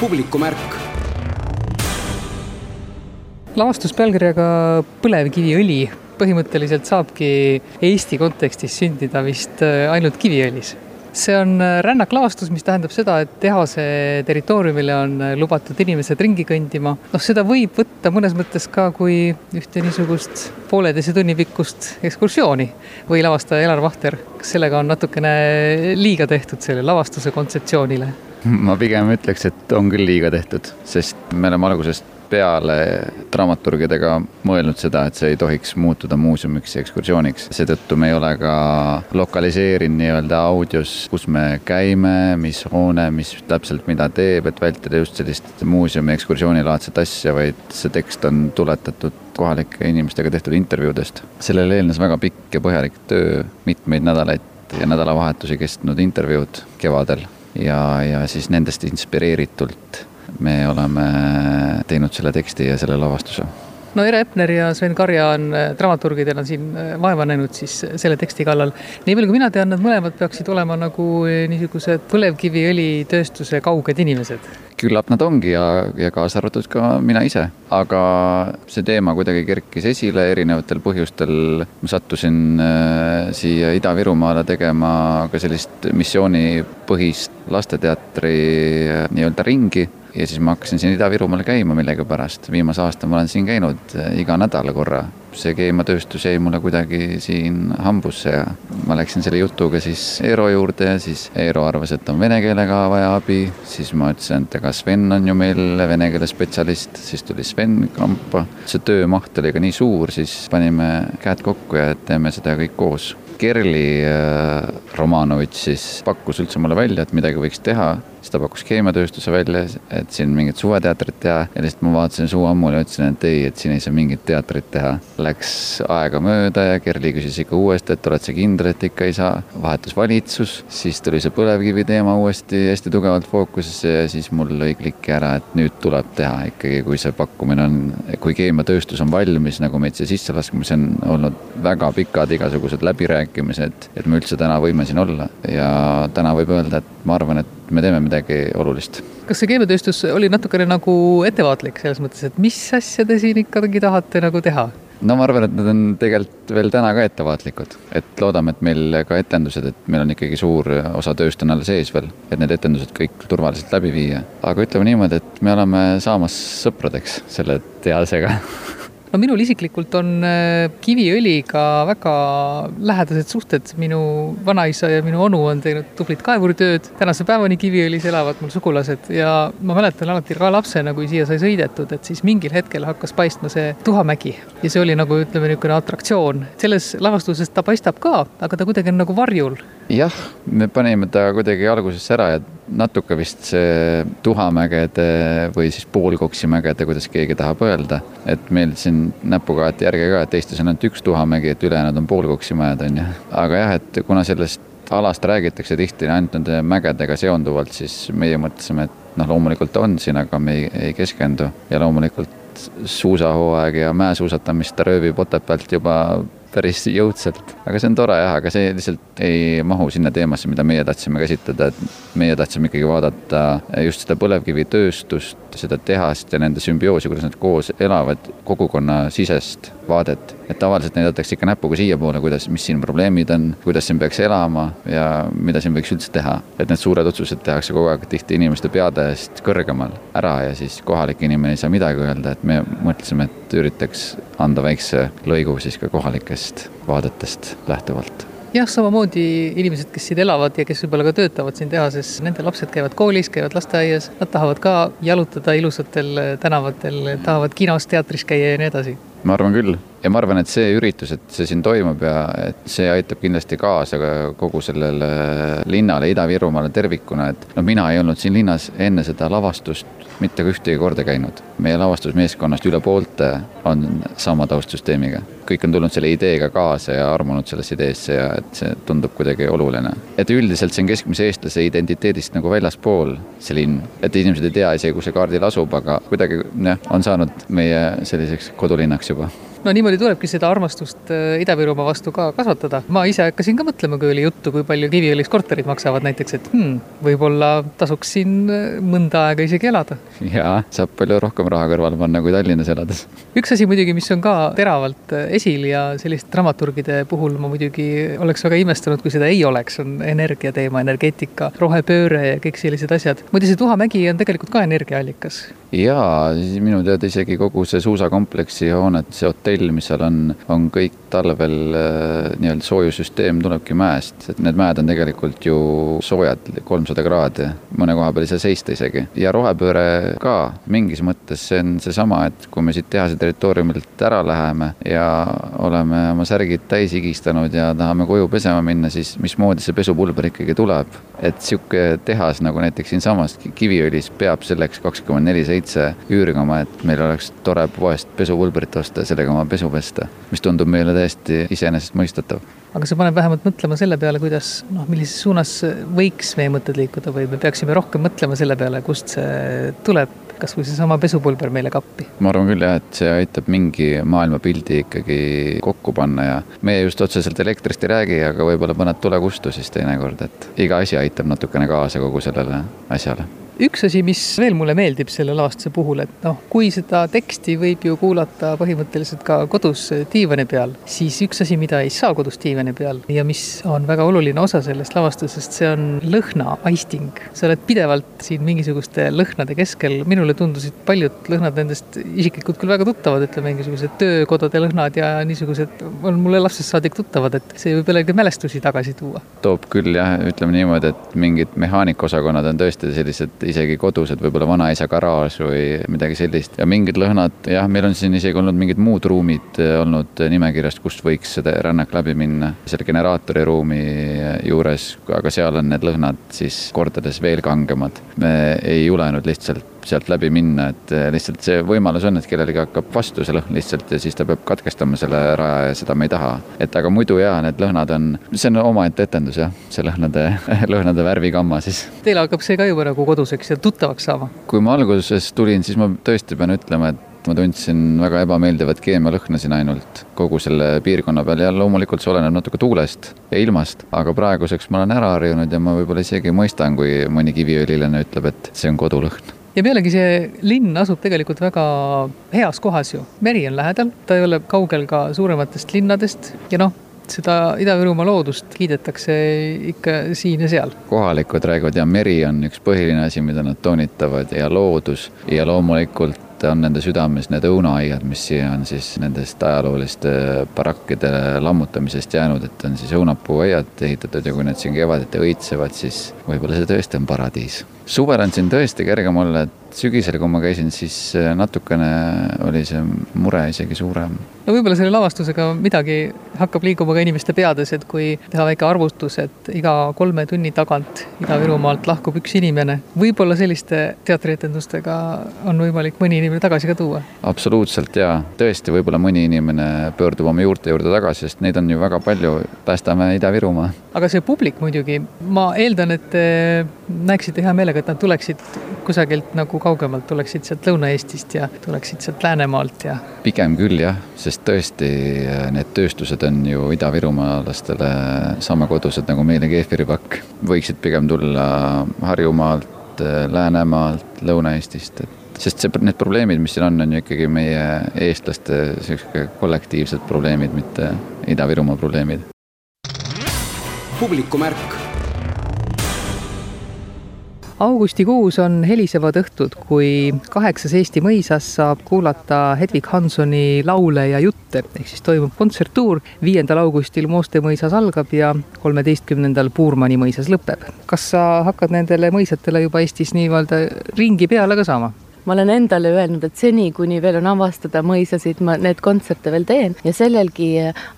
publikumärk. lavastus pealkirjaga Põlevkiviõli põhimõtteliselt saabki Eesti kontekstis sündida vist eh, ainult kiviõlis see on äh, rännaklavastus, mis tähendab seda, et tehase territooriumile on äh, lubatud inimesed ringi kõndima. noh, seda võib võtta mõnes mõttes ka kui ühte niisugust pooleteise tunni pikkust ekskursiooni või lavastaja Elar Vahter, kas sellega on natukene liiga tehtud selle lavastuse kontseptsioonile? ma pigem ütleks, et on küll liiga tehtud, sest me oleme algusest peale dramaturgidega mõelnud seda, et see ei tohiks muutuda muuseumiks ja ekskursiooniks. seetõttu me ei ole ka lokaliseerinud nii-öelda audios, kus me käime, mis hoone, mis täpselt mida teeb, et vältida just sellist muuseumi ekskursioonilaadset asja, vaid see tekst on tuletatud kohalike inimestega tehtud intervjuudest. sellele eelnes väga pikk ja põhjalik töö, mitmeid nädalaid ja nädalavahetusi kestnud intervjuud kevadel ja, ja siis nendest inspireeritult me oleme teinud selle teksti ja selle lavastuse no Ere Epner ja Sven Karja on äh, dramaturgidena siin äh, vaeva näinud siis äh, selle teksti kallal. nii palju, kui mina tean, nad mõlemad peaksid olema nagu niisugused põlevkiviõlitööstuse kauged inimesed. Küllap nad ongi ja, ja kaasa arvatud ka mina ise, aga see teema kuidagi kerkis esile erinevatel põhjustel. ma sattusin äh, siia Ida-Virumaale tegema ka sellist missioonipõhist lasteteatri nii-öelda ringi ja siis ma hakkasin siin Ida-Virumaal käima millegipärast, viimase aasta ma olen siin käinud eh, iga nädal korra. See keemiatööstus jäi mulle kuidagi siin hambusse ja ma läksin selle jutuga siis Eero juurde ja siis Eero arvas, et on vene keelega vaja abi, siis ma ütlesin, et ega Sven on ju meil vene keele spetsialist, siis tuli Sven kampa. see töömaht oli ka nii suur, siis panime käed kokku ja teeme seda kõik koos Kerli äh, Romanovitš siis pakkus üldse mulle välja, et midagi võiks teha siis ta pakkus keemiatööstuse välja, et siin mingit suveteatrit teha ja lihtsalt ma vaatasin suu ammule ja ütlesin, et ei, et siin ei saa mingit teatrit teha. Läks aega mööda ja Kerli küsis ikka uuesti, et oled sa kindel, et ikka ei saa. vahetus valitsus, siis tuli see põlevkivi teema uuesti hästi tugevalt fookusesse ja siis mul lõi klikki ära, et nüüd tuleb teha ikkagi, kui see pakkumine on, kui keemiatööstus on valmis nagu meid siia sisse laskma, see on olnud väga pikad igasugused läbirääkimised, et me üldse täna võime siin olla ja täna võib öelda, et ma arvan, et me teeme midagi olulist. kas see keemiatööstus oli natukene nagu ettevaatlik selles mõttes, et mis asja te siin ikkagi tahate nagu teha? no ma arvan, et nad on tegelikult veel täna ka ettevaatlikud, et loodame, et meil ka etendused, et meil on ikkagi suur osa tööst on alles ees veel, et need etendused kõik turvaliselt läbi viia. aga ütleme niimoodi, et me oleme saamas sõpradeks selle tehasega (laughs) no minul isiklikult on äh, kiviõliga väga lähedased suhted, minu vanaisa ja minu onu on teinud tublit kaevuritööd, tänase päevani Kiviõlis elavad mul sugulased ja ma mäletan alati ka lapsena, kui siia sai sõidetud, et siis mingil hetkel hakkas paistma see Tuhamägi ja see oli nagu ütleme, niisugune atraktsioon. selles lavastuses ta paistab ka, aga ta kuidagi on nagu varjul. jah, me panime ta kuidagi algusesse ära ja natuke vist see Tuhamägede või siis poolkoksimägede, kuidas keegi tahab öelda, et meil siin näpuga aeti järge ka, et Eestis on ainult üks Tuhamägi, et ülejäänud on poolkoksimajad, on ju. aga jah, et kuna sellest alast räägitakse tihti ainult nende mägedega seonduvalt, siis meie mõtlesime, et noh, loomulikult on siin, aga me ei, ei keskendu ja loomulikult suusahooaeg ja mäesuusatamist ta röövib Otepäält juba päris jõudsalt, aga see on tore jah, aga see lihtsalt ei mahu sinna teemasse, mida meie tahtsime käsitleda, et meie tahtsime ikkagi vaadata just seda põlevkivitööstust, seda tehast ja nende sümbioosi, kuidas nad koos elavad, kogukonnasisest vaadet. et tavaliselt näidatakse ikka näpuga siiapoole, kuidas, mis siin probleemid on, kuidas siin peaks elama ja mida siin võiks üldse teha. et need suured otsused tehakse kogu aeg tihti inimeste peade eest kõrgemal ära ja siis kohalik inimene ei saa midagi öelda, et me mõtlesime, et üritaks anda väikse lõigu siis ka kohalikest vaadetest lähtuvalt jah, samamoodi inimesed, kes siin elavad ja kes võib-olla ka töötavad siin tehases, nende lapsed käivad koolis, käivad lasteaias, nad tahavad ka jalutada ilusatel tänavatel, tahavad kinos, teatris käia ja nii edasi ma arvan küll ja ma arvan, et see üritus, et see siin toimub ja et see aitab kindlasti kaasa ka kogu sellele linnale, Ida-Virumaale tervikuna, et noh, mina ei olnud siin linnas enne seda lavastust mitte ka ühtegi korda käinud. meie lavastusmeeskonnast üle poolte on sama taustsüsteemiga. kõik on tulnud selle ideega kaasa ja armunud sellesse ideesse ja et see tundub kuidagi oluline. et üldiselt see on keskmise eestlase identiteedist nagu väljaspool, see linn. et inimesed ei tea isegi, kus see kaardil asub, aga kuidagi jah, on saanud meie selliseks kodulinnaks juba no niimoodi tulebki seda armastust äh, Ida-Virumaa vastu ka kasvatada. ma ise hakkasin ka mõtlema, kui oli juttu, kui palju Kiviõlis korterid maksavad näiteks, et hmm, võib-olla tasuks siin äh, mõnda aega isegi elada. jaa, saab palju rohkem raha kõrvale panna kui Tallinnas elades. üks asi muidugi, mis on ka teravalt äh, esil ja selliste dramaturgide puhul ma muidugi oleks väga imestanud, kui seda ei oleks, on energiateema, energeetika, rohepööre ja kõik sellised asjad. muide, see Tuhamägi on tegelikult ka energiaallikas. jaa, minu teada isegi kogu see suusakompleksi hooned, see hotell mis seal on, on kõik talvel äh, nii-öelda soojussüsteem tulebki mäest, et need mäed on tegelikult ju soojad, kolmsada kraadi, mõne koha peal ei saa seista isegi. ja rohepööre ka mingis mõttes, see on seesama, et kui me siit tehase territooriumilt ära läheme ja oleme oma särgid täis higistanud ja tahame koju pesema minna, siis mismoodi see pesupulber ikkagi tuleb. et sihuke tehas nagu näiteks siinsamas Kiviõlis peab selleks kakskümmend neli seitse üürgama, et meil oleks tore poest pesupulbrit osta ja sellega oma oma pesu pesta, mis tundub meile täiesti iseenesestmõistetav. aga see paneb vähemalt mõtlema selle peale, kuidas noh, millises suunas võiks meie mõtted liikuda või me peaksime rohkem mõtlema selle peale, kust see tuleb kasvõi seesama pesupulber meile kappi. ma arvan küll jah, et see aitab mingi maailmapildi ikkagi kokku panna ja meie just otseselt elektrist ei räägi, aga võib-olla paned tule kustu siis teinekord, et iga asi aitab natukene kaasa kogu sellele asjale üks asi, mis veel mulle meeldib selle lavastuse puhul, et noh, kui seda teksti võib ju kuulata põhimõtteliselt ka kodus diivani peal, siis üks asi, mida ei saa kodus diivani peal ja mis on väga oluline osa sellest lavastusest, see on lõhnaaisting. sa oled pidevalt siin mingisuguste lõhnade keskel, minule tundusid paljud lõhnad nendest isiklikult küll väga tuttavad, ütleme mingisugused töökodade lõhnad ja niisugused on mulle lapsest saadik tuttavad, et see võib jällegi mälestusi tagasi tuua. toob küll jah, ütleme niimoodi, et mingid mehaanikaosakonnad on tõesti sellised isegi kodus, et võib-olla vanaisa garaaž või midagi sellist. ja mingid lõhnad, jah, meil on siin isegi olnud mingid muud ruumid eh, olnud nimekirjas, kust võiks seda rännak läbi minna. selle generaatori ruumi juures, aga seal on need lõhnad siis kordades veel kangemad. me ei julenud lihtsalt sealt läbi minna, et eh, lihtsalt see võimalus on, et kellelegi hakkab vastu see lõhn lihtsalt ja siis ta peab katkestama selle raja ja seda me ei taha. et aga muidu jaa, need lõhnad on, see on omaette etendus jah, see lõhnade, (laughs) lõhnade värvigamma siis. Teil hakkab see ka juba nagu koduseks ja tuttavaks saama? kui ma alguses tulin, siis ma tõesti pean ütlema, et ma tundsin väga ebameeldivat keemialõhna siin ainult kogu selle piirkonna peal ja loomulikult see oleneb natuke tuulest ja ilmast, aga praeguseks ma olen ära harjunud ja ma võib-olla isegi mõistan, kui mõni kiviõlilane ütleb, et see on kodulõhn ja pealegi see linn asub tegelikult väga heas kohas ju, meri on lähedal, ta ei ole kaugel ka suurematest linnadest ja noh, seda Ida-Virumaa loodust kiidetakse ikka siin ja seal. kohalikud räägivad ja meri on üks põhiline asi, mida nad toonitavad ja loodus. Ja loomulikult on nende südames need õunaaiad, mis siia on siis nendest ajalooliste barakkide lammutamisest jäänud, et on siis õunapuuaiad ehitatud ja kui need siin kevaditi õitsevad, siis võib-olla see tõesti on paradiis suvel on siin tõesti kergem olla, et sügisel, kui ma käisin, siis äh, natukene oli see mure isegi suurem. no võib-olla selle lavastusega midagi hakkab liikuma ka inimeste peades, et kui teha väike arvutus, et iga kolme tunni tagant Ida-Virumaalt lahkub üks inimene, võib-olla selliste teatrietendustega on võimalik mõni inimene tagasi ka tuua? absoluutselt jaa, tõesti, võib-olla mõni inimene pöördub oma juurte juurde tagasi, sest neid on ju väga palju, päästame Ida-Virumaa. Aga see publik muidugi, ma eeldan, et te näeksite hea meelega, et nad tuleksid kusagilt nagu kaugemalt, tuleksid sealt Lõuna-Eestist ja tuleksid sealt Läänemaalt ja. pigem küll jah, sest tõesti need tööstused on ju idavirumaalastele sama kodused nagu meile keefiripakk. võiksid pigem tulla Harjumaalt, Läänemaalt, Lõuna-Eestist, et sest see, need probleemid, mis siin on, on ju ikkagi meie eestlaste sihuke kollektiivsed probleemid, mitte Ida-Virumaa probleemid. Publikumärk augustikuus on helisevad õhtud, kui kaheksas Eesti mõisas saab kuulata Hedvig Hansoni laule ja jutte, ehk siis toimub kontserttuur. viiendal augustil Mooste mõisas algab ja kolmeteistkümnendal Puurmani mõisas lõpeb. kas sa hakkad nendele mõisatele juba Eestis nii-öelda ringi peale ka saama? Ma olen endale öelnud, et seni, kuni veel on avastada mõisasid, ma need kontserte veel teen. Ja sellelgi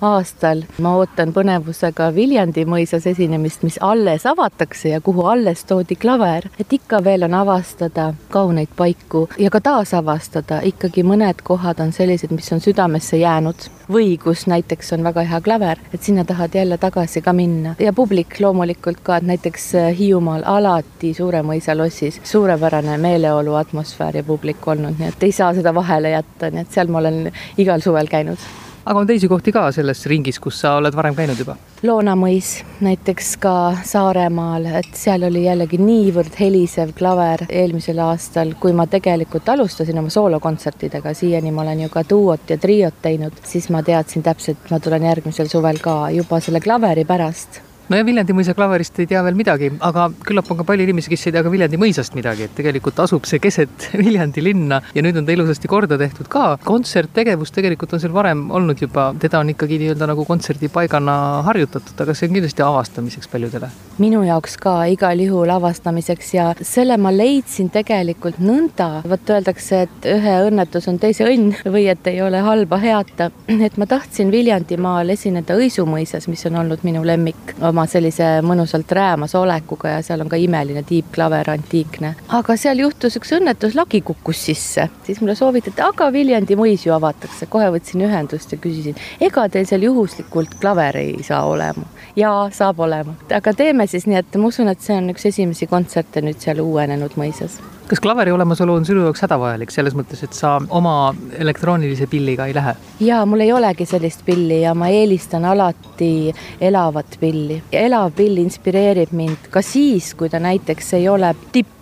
aastal ma ootan põnevusega Viljandi mõisas esinemist, mis alles avatakse ja kuhu alles toodi klaver, et ikka veel on avastada kauneid paiku ja ka taasavastada, ikkagi mõned kohad on sellised, mis on südamesse jäänud. Või kus näiteks on väga hea klaver, et sinna tahad jälle tagasi ka minna. Ja publik loomulikult ka, et näiteks Hiiumaal alati Suure mõisa lossis suurepärane meeleolu atmosfäär ja publik olnud, nii et ei saa seda vahele jätta, nii et seal ma olen igal suvel käinud. Aga on teisi kohti ka selles ringis, kus sa oled varem käinud juba? Loonamõis, näiteks ka Saaremaal, et seal oli jällegi niivõrd helisev klaver eelmisel aastal, kui ma tegelikult alustasin oma soolokontsertidega, siiani ma olen ju ka duot ja triot teinud, siis ma teadsin täpselt, ma tulen järgmisel suvel ka juba selle klaveri pärast no ja Viljandi mõisa klaverist ei tea veel midagi, aga küllap on ka palju inimesi, kes ei tea ka Viljandi mõisast midagi, et tegelikult asub see keset (laughs) Viljandi linna ja nüüd on ta ilusasti korda tehtud ka. kontserttegevus tegelikult on seal varem olnud juba, teda on ikkagi nii-öelda nagu kontserdipaigana harjutatud, aga see on kindlasti avastamiseks paljudele. minu jaoks ka igal juhul avastamiseks ja selle ma leidsin tegelikult nõnda, vot öeldakse, et ühe õnnetus on teise õnn (laughs) või et ei ole halba heata, et ma tahtsin Viljandimaal esineda Õisu mõisas, mis on olnud minu lemmik oma sellise mõnusalt räämas olekuga ja seal on ka imeline tiibklaver, antiikne. aga seal juhtus üks õnnetus, lagi kukkus sisse, siis mulle soovitati, aga Viljandi mõis ju avatakse, kohe võtsin ühendust ja küsisin, ega teil seal juhuslikult klaver ei saa olema? jaa, saab olema, aga teeme siis nii, et ma usun, et see on üks esimesi kontserte nüüd seal uuenenud mõisas kas klaveri olemasolu on sinu jaoks hädavajalik selles mõttes, et sa oma elektroonilise pilliga ei lähe? jaa, mul ei olegi sellist pilli ja ma eelistan alati elavat pilli. elav pill inspireerib mind ka siis, kui ta näiteks ei ole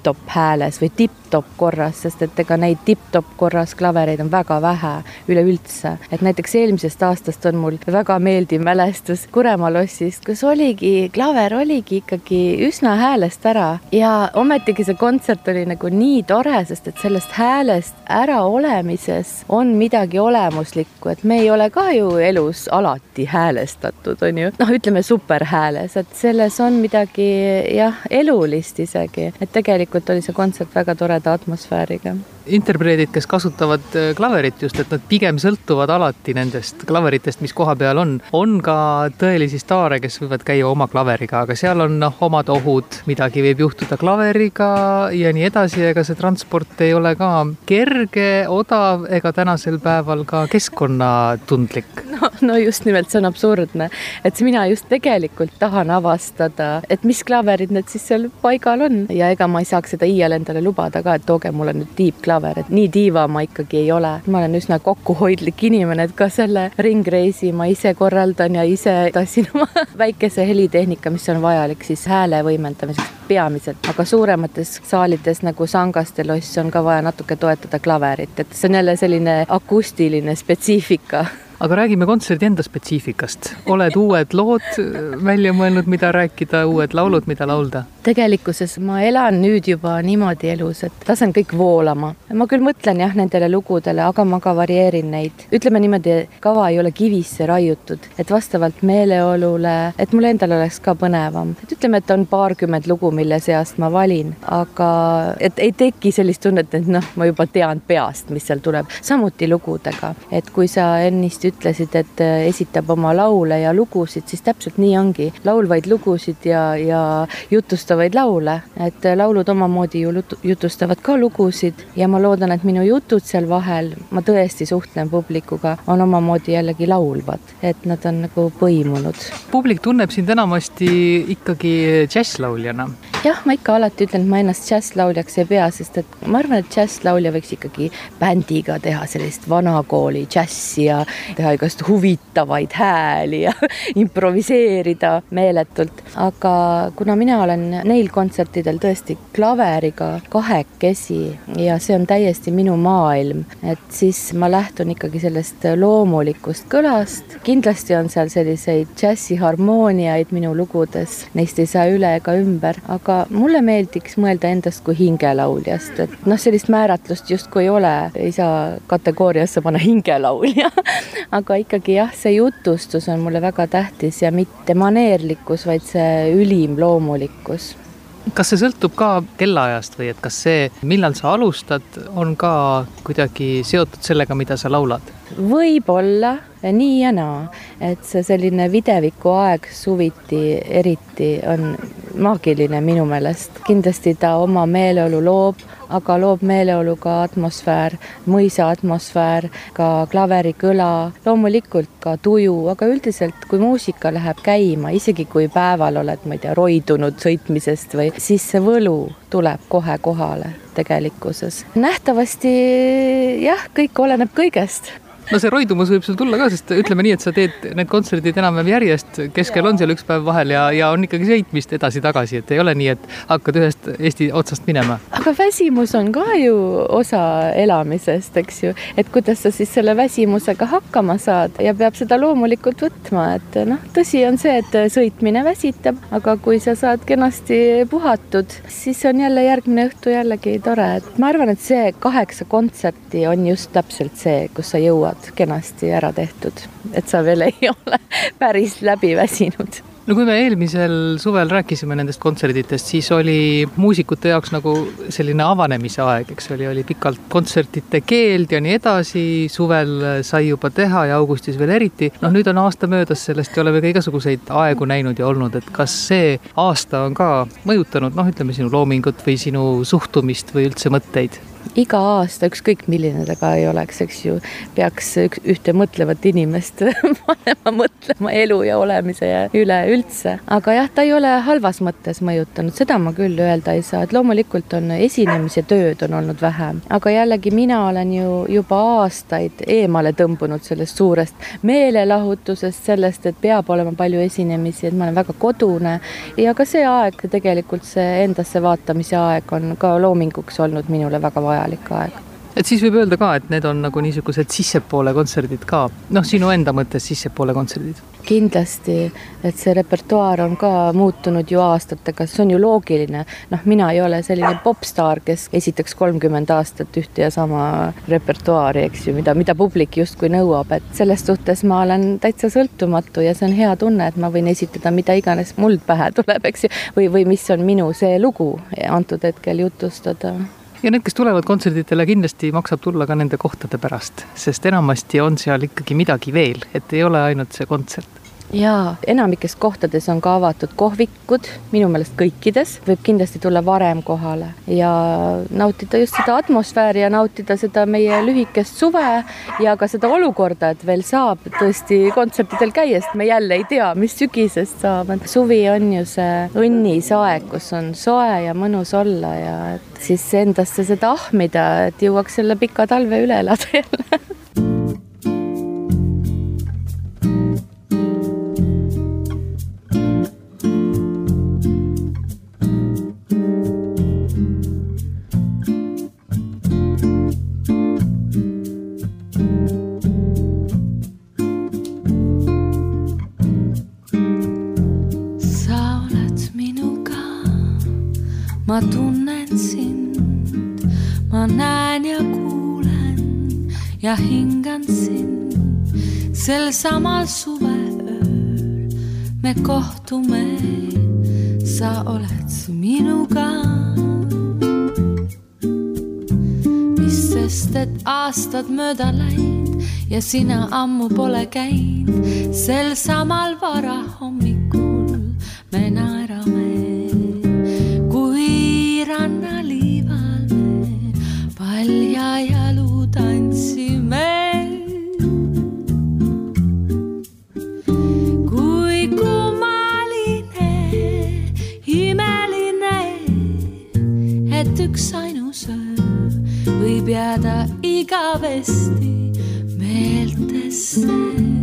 tipp-topp hääles või tipp-topp korras, sest et ega neid tipp-topp korras klavereid on väga vähe üleüldse. et näiteks eelmisest aastast on mul väga meeldiv mälestus Kuremaa lossist, kus oligi, klaver oligi ikkagi üsna häälest ära ja ometigi see kontsert oli nagu nii tore, sest et sellest häälest äraolemises on midagi olemuslikku, et me ei ole ka ju elus alati häälestatud, on ju. noh, ütleme superhääles, et selles on midagi jah, elulist isegi, et tegelikult oli see kontsert väga toreda atmosfääriga interpreedid, kes kasutavad äh, klaverit just, et nad pigem sõltuvad alati nendest klaveritest, mis koha peal on. on ka tõelisi staare, kes võivad käia oma klaveriga, aga seal on noh, omad ohud, midagi võib juhtuda klaveriga ja nii edasi, ega see transport ei ole ka kerge, odav ega tänasel päeval ka keskkonnatundlik. no, (laughs) no just nimelt, see on absurdne, et mina just tegelikult tahan avastada, et mis klaverid need siis seal paigal on. Ja ega ma ei saaks seda iial endale lubada ka, et tooge mulle nüüd tiibklaver klaver, et nii diiva ma ikkagi ei ole. ma olen üsna kokkuhoidlik inimene, et ka selle ringreisi ma ise korraldan ja ise tassin oma (laughs) väikese helitehnika, mis on vajalik siis hääle võimendamiseks peamiselt, aga suuremates saalides nagu Sangaste loss on ka vaja natuke toetada klaverit, et see on jälle selline akustiline spetsiifika (laughs) aga räägime kontserdi enda spetsiifikast. oled uued lood välja mõelnud, mida rääkida, uued laulud, mida laulda? tegelikkuses ma elan nüüd juba niimoodi elus, et lasen kõik voolama. ma küll mõtlen jah nendele lugudele, aga ma ka varieerin neid. ütleme niimoodi, kava ei ole kivisse raiutud, et vastavalt meeleolule, et mul endal oleks ka põnevam. et ütleme, et on paarkümmend lugu, mille seast ma valin, aga et ei teki sellist tunnet, et noh, ma juba tean peast, mis seal tuleb. samuti lugudega, et kui sa ennist ütlesid, et esitab oma laule ja lugusid, siis täpselt nii ongi. laulvaid lugusid ja, ja jutustavaid laule, et laulud omamoodi ju jutustavad ka lugusid ja ma loodan, et minu jutud seal vahel, ma tõesti suhtlen publikuga, on omamoodi jällegi laulvad, et nad on nagu põimunud. publik tunneb sind enamasti ikkagi džässlauljana. Jah, ma ikka alati ütlen, et ma ennast džässlauljaks ei pea, sest et ma arvan, et džässlaulja võiks ikkagi bändiga teha sellist vanakooli džässi ja teha igast huvitavaid hääli ja (laughs) improviseerida meeletult, aga kuna mina olen neil kontsertidel tõesti klaveriga kahekesi ja see on täiesti minu maailm, et siis ma lähtun ikkagi sellest loomulikust kõlast. kindlasti on seal selliseid džässiharmooniaid minu lugudes, neist ei saa üle ega ümber, aga mulle meeldiks mõelda endast kui hingelauljast, et noh, sellist määratlust justkui ei ole, ei saa kategooriasse panna hingelaulja. (laughs) Aga ikkagi jah, see jutustus on mulle väga tähtis ja mitte maneerlikkus, vaid see ülim loomulikkus. Kas see sõltub ka kellaajast või et kas see, millal sa alustad, on ka kuidagi seotud sellega, mida sa laulad? Võib-olla nii ja naa, et see selline videviku aeg suviti eriti on maagiline minu meelest. kindlasti ta oma meeleolu loob, aga loob meeleolu ka atmosfäär, mõisa atmosfäär, ka klaverikõla, loomulikult ka tuju, aga üldiselt, kui muusika läheb käima, isegi kui päeval oled, ma ei tea, roidunud sõitmisest või, siis see võlu tuleb kohe kohale tegelikkuses. nähtavasti jah, kõik oleneb kõigest no see roidumus võib sul tulla ka, sest ütleme nii, et sa teed need kontserdid enam-vähem järjest, keskel on seal üks päev vahel ja, ja on ikkagi sõitmist edasi-tagasi, et ei ole nii, et hakkad ühest Eesti otsast minema. aga väsimus on ka ju osa elamisest, eks ju, et kuidas sa siis selle väsimusega hakkama saad ja peab seda loomulikult võtma, et noh, tõsi on see, et sõitmine väsitab, aga kui sa saad kenasti puhatud, siis on jälle järgmine õhtu jällegi tore, et ma arvan, et see kaheksa kontserti on just täpselt see, kus sa jõuad osad kenasti ära tehtud, et sa veel ei (laughs) ole päris läbi väsinud no kui me eelmisel suvel rääkisime nendest kontserditest, siis oli muusikute jaoks nagu selline avanemise aeg, eks oli, oli pikalt kontsertide keeld ja nii edasi, suvel sai juba teha ja augustis veel eriti. noh, nüüd on aasta möödas sellest ja oleme ka igasuguseid aegu näinud ja olnud, et kas see aasta on ka mõjutanud, noh, ütleme sinu loomingut või sinu suhtumist või üldse mõtteid? Iga aasta, ükskõik milline ta ka ei oleks, eks ju, peaks ühte mõtlevat inimest (laughs) panema mõtlema elu ja olemise üle üldse. aga jah, ta ei ole halvas mõttes mõjutanud, seda ma küll öelda ei saa, et loomulikult on esinemise tööd on olnud vähem, aga jällegi mina olen ju juba aastaid eemale tõmbunud sellest suurest meelelahutusest, sellest, et peab olema palju esinemisi, et ma olen väga kodune ja ka see aeg, tegelikult see endasse vaatamise aeg on ka loominguks olnud minule väga vajalik vajalik aeg. Et siis võib öelda ka, et need on nagu niisugused sissepoole kontserdid ka, noh, sinu enda mõttes sissepoole kontserdid? kindlasti, et see repertuaar on ka muutunud ju aastatega, see on ju loogiline. noh, mina ei ole selline popstaar, kes esitaks kolmkümmend aastat ühte ja sama repertuaari, eks ju, mida, mida publik justkui nõuab, et selles suhtes ma olen täitsa sõltumatu ja see on hea tunne, et ma võin esitada mida iganes muld pähe (laughs) tuleb, eks ju, või, või mis on minu see lugu antud hetkel jutustada ja need, kes tulevad kontserditele, kindlasti maksab tulla ka nende kohtade pärast, sest enamasti on seal ikkagi midagi veel, et ei ole ainult see kontsert jaa, enamikes kohtades on ka avatud kohvikud, minu meelest kõikides, võib kindlasti tulla varem kohale ja nautida just seda atmosfääri ja nautida seda meie lühikest suve ja ka seda olukorda, et veel saab tõesti kontsertidel käia, sest me jälle ei tea, mis sügisest saab, et suvi on ju see õnnis aeg, kus on soe ja mõnus olla ja et siis endasse seda ahmida, et jõuaks selle pika talve üle elada jälle (laughs) ma tunnen sind, ma näen ja kuulen ja hingan sind. sel samal suveööl me kohtume, sa oled minuga. mis sest, et aastad mööda läinud ja sina ammu pole käinud sel samal varahommikul üksainus öö võib jääda igavesti meeltesse.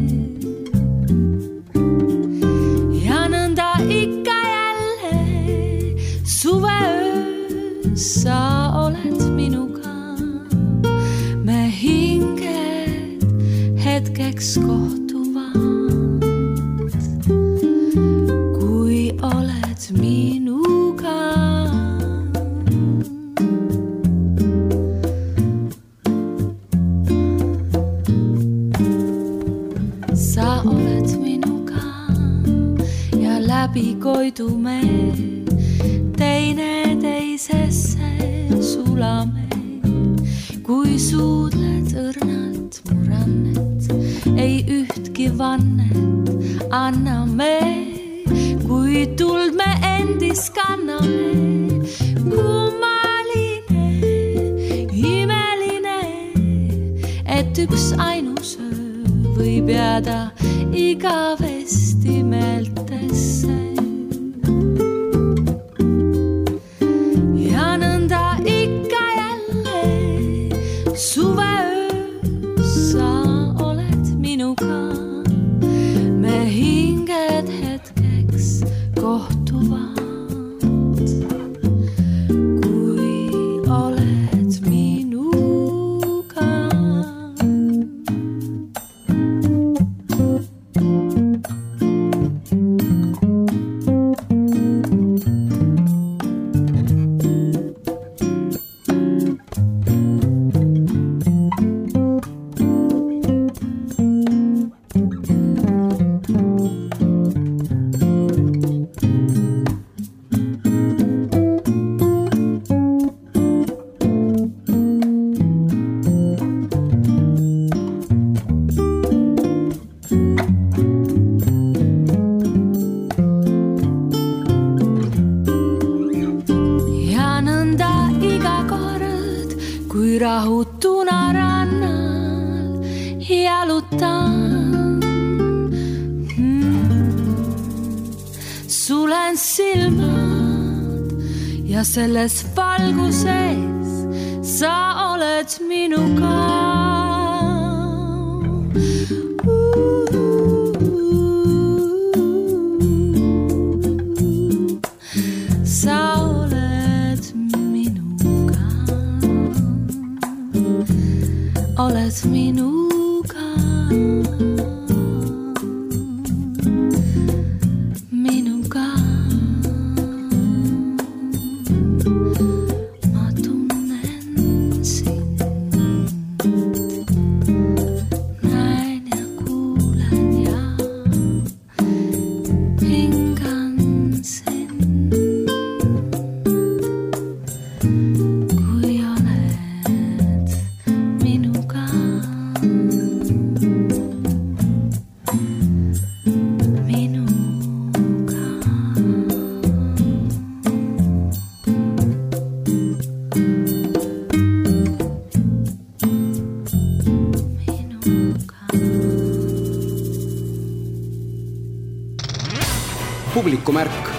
Ei ühtki vannet anname, kui tuld me endis kanname. kummaline, imeline, et üks ainus öö võib jääda igavesti meeltesse. Kui rahutuna rannal jalutan hmm.. sulen silmad ja selles valguses sa oled minuga. Oled publikumärk